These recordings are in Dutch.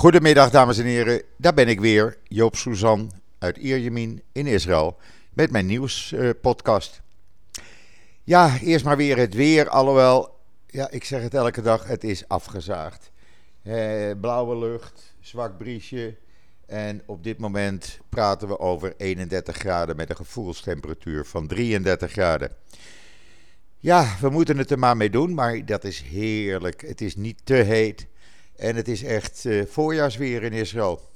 Goedemiddag dames en heren, daar ben ik weer, Joop Suzan uit Ierjemien in Israël met mijn nieuwspodcast. ja, eerst maar weer het weer, alhoewel, ja, ik zeg het elke dag, het is afgezaagd. Eh, blauwe lucht, zwak briesje en op dit moment praten we over 31 graden met een gevoelstemperatuur van 33 graden. Ja, we moeten het er maar mee doen, maar dat is heerlijk. Het is niet te heet. En het is echt uh, voorjaarsweer in Israël.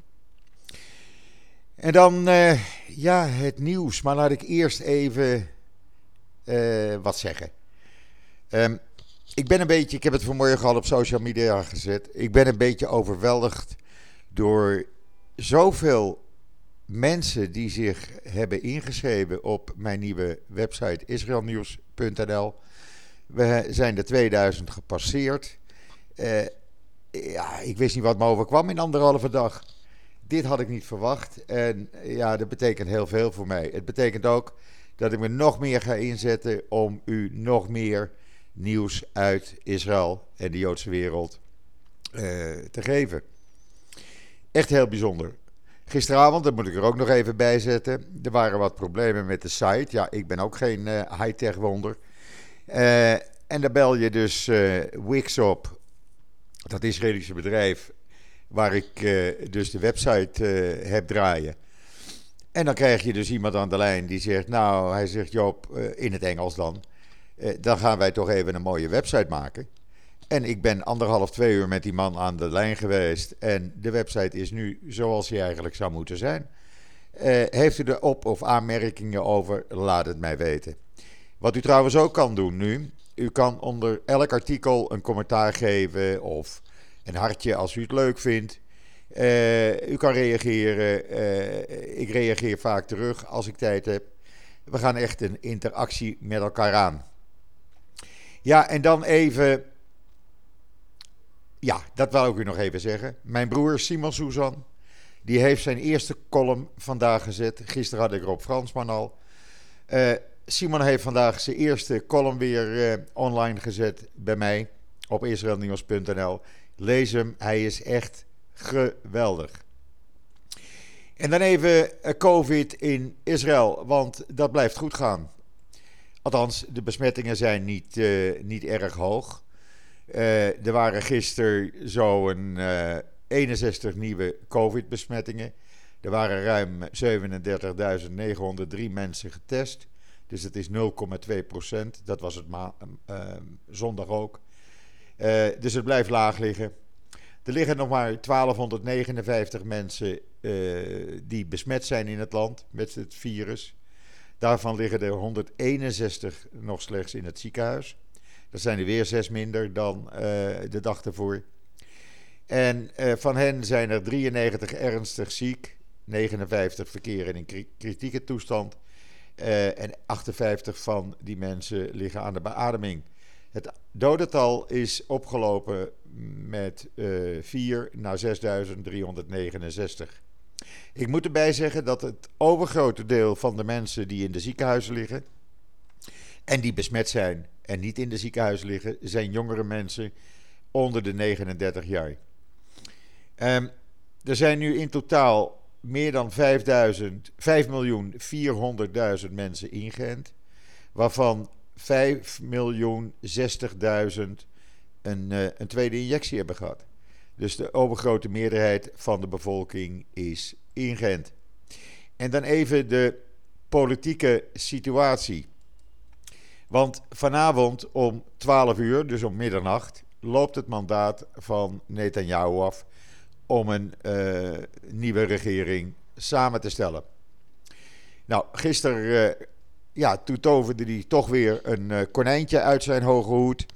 En dan, uh, ja, het nieuws. Maar laat ik eerst even uh, wat zeggen. Um, ik ben een beetje, ik heb het vanmorgen al op social media gezet. Ik ben een beetje overweldigd door zoveel mensen die zich hebben ingeschreven op mijn nieuwe website israelnieuws.nl. We zijn de 2000 gepasseerd. Uh, ja, ik wist niet wat me overkwam in anderhalve dag. Dit had ik niet verwacht. En ja, dat betekent heel veel voor mij. Het betekent ook dat ik me nog meer ga inzetten om u nog meer nieuws uit Israël en de Joodse wereld uh, te geven. Echt heel bijzonder. Gisteravond, dat moet ik er ook nog even bij zetten. Er waren wat problemen met de site. Ja, ik ben ook geen uh, high-tech wonder. Uh, en dan bel je dus Wix op dat Israëlische bedrijf waar ik uh, dus de website uh, heb draaien. En dan krijg je dus iemand aan de lijn die zegt, nou, hij zegt Joop, uh, in het Engels dan, dan gaan wij toch even een mooie website maken. En ik ben anderhalf, twee uur met die man aan de lijn geweest en de website is nu zoals hij eigenlijk zou moeten zijn. heeft u er op- of aanmerkingen over, laat het mij weten. Wat u trouwens ook kan doen nu, u kan onder elk artikel een commentaar geven of een hartje als u het leuk vindt. Uh, u kan reageren. Uh, ik reageer vaak terug als ik tijd heb. We gaan echt een interactie met elkaar aan. Ja, en dan even. Ja, dat wil ik u nog even zeggen. Mijn broer Simon Suzan. Die heeft zijn eerste column vandaag gezet. Gisteren had ik Rob Fransman al. Uh, Simon heeft vandaag zijn eerste column weer uh, online gezet bij mij op israelnieuws.nl. Lees hem, hij is echt geweldig. En dan even uh, COVID in Israël, want dat blijft goed gaan. Althans, de besmettingen zijn niet, uh, niet erg hoog. er waren gisteren zo'n 61 nieuwe COVID-besmettingen. Er waren ruim 37.903 mensen getest. Dus het is 0,2 procent. Dat was het ma- uh, zondag ook. Uh, dus het blijft laag liggen. Er liggen nog maar 1259 mensen uh, die besmet zijn in het land met het virus. Daarvan liggen er 161 nog slechts in het ziekenhuis. Dat zijn er weer zes minder dan de dag ervoor. En van hen zijn er 93 ernstig ziek, 59 verkeren in kritieke toestand uh, en 58 van die mensen liggen aan de beademing. Het dodental is opgelopen met uh, 4 naar 6369. Ik moet erbij zeggen dat het overgrote deel van de mensen die in de ziekenhuizen liggen en die besmet zijn en niet in de ziekenhuizen liggen, zijn jongere mensen onder de 39 jaar. Um, er zijn nu in totaal meer dan 5000, 5 miljoen 400.000 mensen ingeënt. Waarvan 5 miljoen 60.000 een, uh, een tweede injectie hebben gehad. Dus de overgrote meerderheid van de bevolking is ingeënt. En dan even de politieke situatie. Want vanavond om 12 uur, dus om middernacht, loopt het mandaat van Netanyahu af om een uh, nieuwe regering samen te stellen. Nou, gisteren, uh, ja, toen toverde hij toch weer een uh, konijntje uit zijn hoge hoed.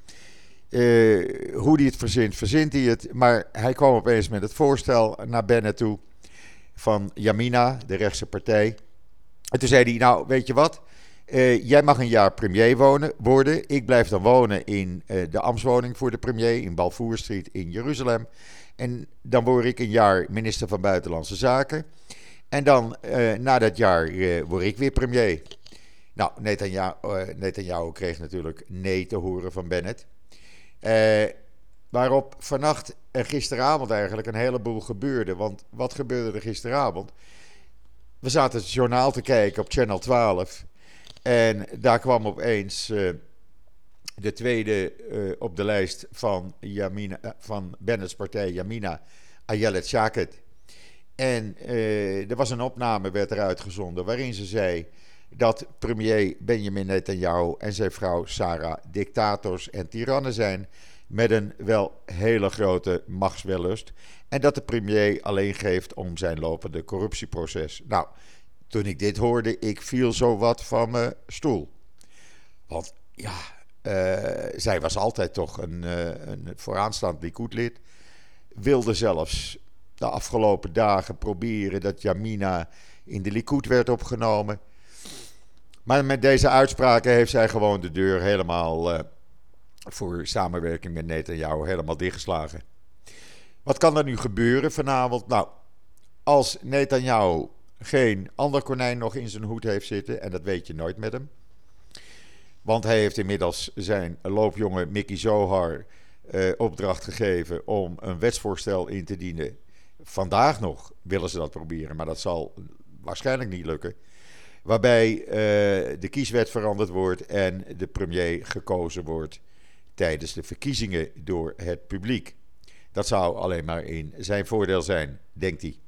hoe hij het verzint, verzint hij het. Maar hij kwam opeens met het voorstel naar Bennett toe van Yamina, de rechtse partij. En toen zei hij, nou, weet je wat? jij mag een jaar premier wonen, worden. Ik blijf dan wonen in de ambtswoning voor de premier in Balfour Street in Jeruzalem. En dan word ik een jaar minister van Buitenlandse Zaken. En dan, uh, na dat jaar, uh, word ik weer premier. Nou, Netanyahu, uh, kreeg natuurlijk nee te horen van Bennett. waarop vannacht en gisteravond eigenlijk een heleboel gebeurde. Want wat gebeurde er gisteravond? We zaten het journaal te kijken op Channel 12. En daar kwam opeens de tweede uh, op de lijst van, Yamina, van Bennett's partij, Yamina Ayelet Shaket. En uh, er was een opname, werd eruit gezonden, waarin ze zei dat premier Benjamin Netanyahu en zijn vrouw Sarah dictators en tirannen zijn met een wel hele grote machtswellust. En dat de premier alleen geeft om zijn lopende corruptieproces. Nou, toen ik dit hoorde, ik viel zo wat van mijn stoel. Want ja, uh, zij was altijd toch een, uh, een vooraanstaand Likud-lid. Wilde zelfs de afgelopen dagen proberen dat Jamina in de Likud werd opgenomen. Maar met deze uitspraken heeft zij gewoon de deur helemaal uh, voor samenwerking met Netanyahu helemaal dichtgeslagen. Wat kan er nu gebeuren vanavond? Nou, als Netanyahu geen ander konijn nog in zijn hoed heeft zitten, en dat weet je nooit met hem. Want hij heeft inmiddels zijn loopjongen Mickey Zohar eh, opdracht gegeven om een wetsvoorstel in te dienen. Vandaag nog willen ze dat proberen, maar dat zal waarschijnlijk niet lukken. Waarbij uh, de kieswet veranderd wordt en de premier gekozen wordt tijdens de verkiezingen door het publiek. Dat zou alleen maar in zijn voordeel zijn, denkt hij.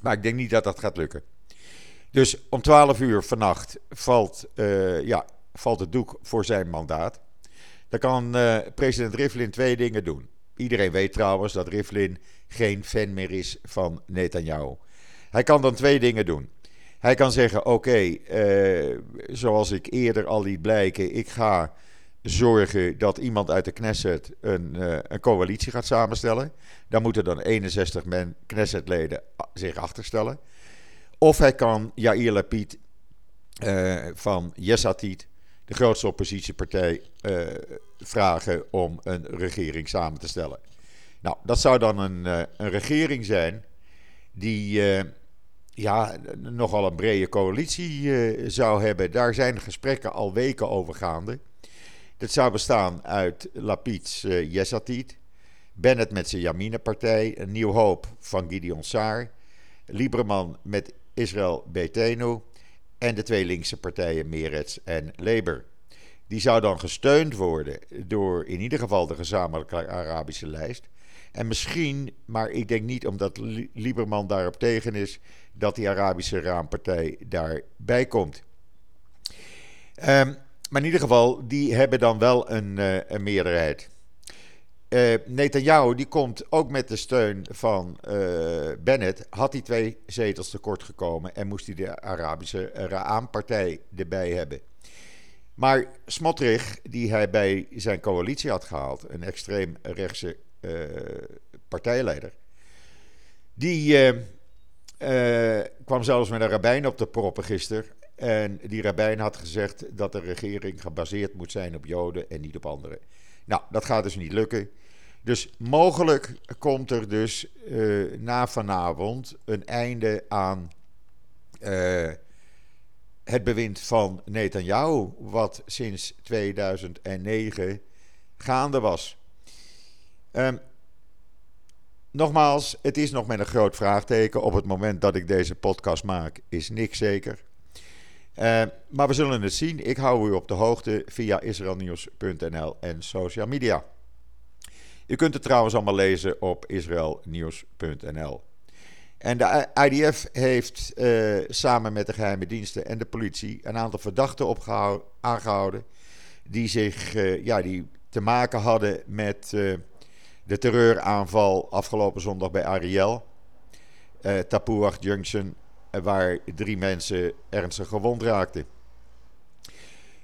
Maar ik denk niet dat dat gaat lukken. Dus om 12 uur vannacht valt, uh, ja, valt het doek voor zijn mandaat. Dan kan uh, president Rivlin twee dingen doen. Iedereen weet trouwens dat Rivlin geen fan meer is van Netanyahu. Hij kan dan twee dingen doen. Hij kan zeggen: Oké, uh, zoals ik eerder al liet blijken, ik ga zorgen dat iemand uit de Knesset een, uh, een coalitie gaat samenstellen. Daar moeten dan 61 men, Knessetleden zich achterstellen. Of hij kan Yair Lapid van Yesatit, de grootste oppositiepartij, uh, vragen om een regering samen te stellen. Nou, dat zou dan een, een regering zijn die ja, nogal een brede coalitie zou hebben. Daar zijn gesprekken al weken over gaande. Dit zou bestaan uit Lapid's uh, Yesatit, Bennett met zijn Yamine-partij, een Nieuw Hoop van Gideon Saar, Lieberman met Israël Betenu en de twee linkse partijen Meretz en Labour. Die zou dan gesteund worden door in ieder geval de gezamenlijke Arabische lijst. En misschien, maar ik denk niet omdat Lieberman daarop tegen is, dat die Arabische raampartij daarbij komt. Um, maar in ieder geval, die hebben dan wel een, uh, een meerderheid. Uh, Netanyahu die komt ook met de steun van uh, Bennett, had hij twee zetels tekort gekomen en moest hij de Arabische Ra'am-partij erbij hebben. Maar Smotrich, die hij bij zijn coalitie had gehaald, een extreem rechtse uh, partijleider, die kwam zelfs met een rabbijn op de proppen gisteren en die rabbijn had gezegd dat de regering gebaseerd moet zijn op Joden en niet op anderen. Nou, dat gaat dus niet lukken. Dus mogelijk komt er dus uh, na vanavond een einde aan uh, het bewind van Netanyahu, wat sinds 2009 gaande was. Um, nogmaals, het is nog met een groot vraagteken. Op het moment dat ik deze podcast maak, is niks zeker. Uh, maar we zullen het zien. Ik hou u op de hoogte via israelnieuws.nl en social media. U kunt het trouwens allemaal lezen op israelnieuws.nl. En de IDF heeft uh, samen met de geheime diensten en de politie een aantal verdachten aangehouden. Die, zich, uh, ja, die te maken hadden met de terreuraanval afgelopen zondag bij Ariel. Tapouach Junction waar drie mensen ernstig gewond raakten.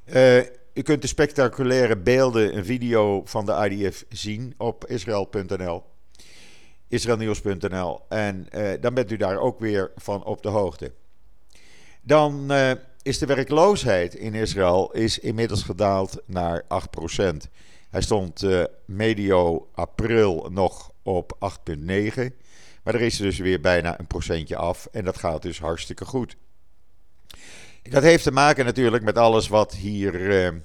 Uh, u kunt de spectaculaire beelden, een video van de IDF zien op israel.nl, israelnieuws.nl. En uh, dan bent u daar ook weer van op de hoogte. Dan uh, is de werkloosheid in Israël is inmiddels gedaald naar 8%. Hij stond medio april nog op 8,9%. Maar er is dus weer bijna een procentje af en dat gaat dus hartstikke goed. Dat heeft te maken natuurlijk met alles wat hier uh,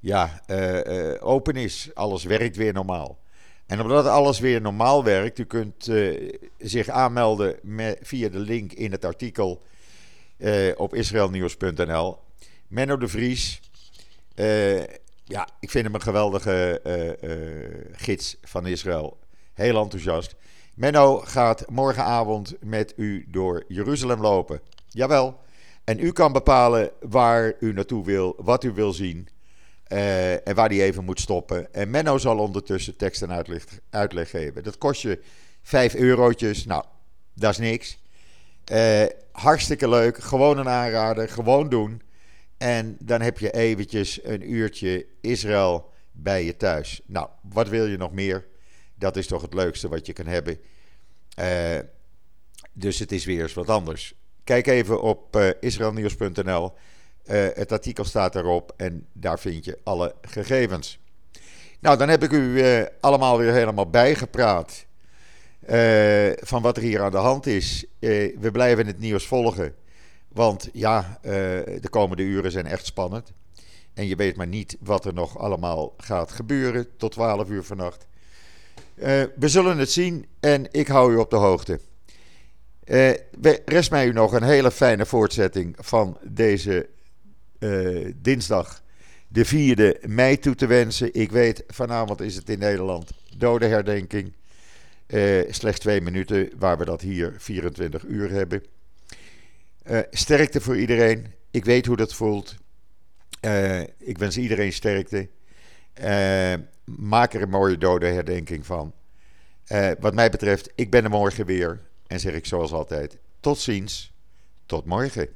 ja, uh, uh, open is. Alles werkt weer normaal. En omdat alles weer normaal werkt, u kunt zich aanmelden via de link in het artikel op israelnieuws.nl. Menno de Vries, ja, ik vind hem een geweldige gids van Israël. Heel enthousiast. Menno gaat morgenavond met u door Jeruzalem lopen. Jawel. En u kan bepalen waar u naartoe wil, wat u wil zien. Uh, en waar die even moet stoppen. En Menno zal ondertussen tekst en uitleg, uitleg geven. Dat kost je 5 eurotjes. Nou, dat is niks. Uh, hartstikke leuk. Gewoon een aanrader. Gewoon doen. En dan heb je eventjes een uurtje Israël bij je thuis. Nou, wat wil je nog meer? Dat is toch het leukste wat je kan hebben. Uh, dus het is weer eens wat anders. Kijk even op uh, israelnieuws.nl. Uh, het artikel staat erop en daar vind je alle gegevens. Nou, dan heb ik u allemaal weer helemaal bijgepraat van wat er hier aan de hand is. we blijven het nieuws volgen, want ja, de komende uren zijn echt spannend. En je weet maar niet wat er nog allemaal gaat gebeuren tot 12 uur vannacht. We zullen het zien en ik hou u op de hoogte. Uh, rest mij u nog een hele fijne voortzetting van deze uh, dinsdag, de 4e mei, toe te wensen. Ik weet, vanavond is het in Nederland dodenherdenking. Uh, slechts twee minuten, waar we dat hier 24 uur hebben. sterkte voor iedereen. Ik weet hoe dat voelt. ik wens iedereen sterkte. Maak er een mooie dodenherdenking van. wat mij betreft, ik ben er morgen weer. En zeg ik zoals altijd: tot ziens, tot morgen.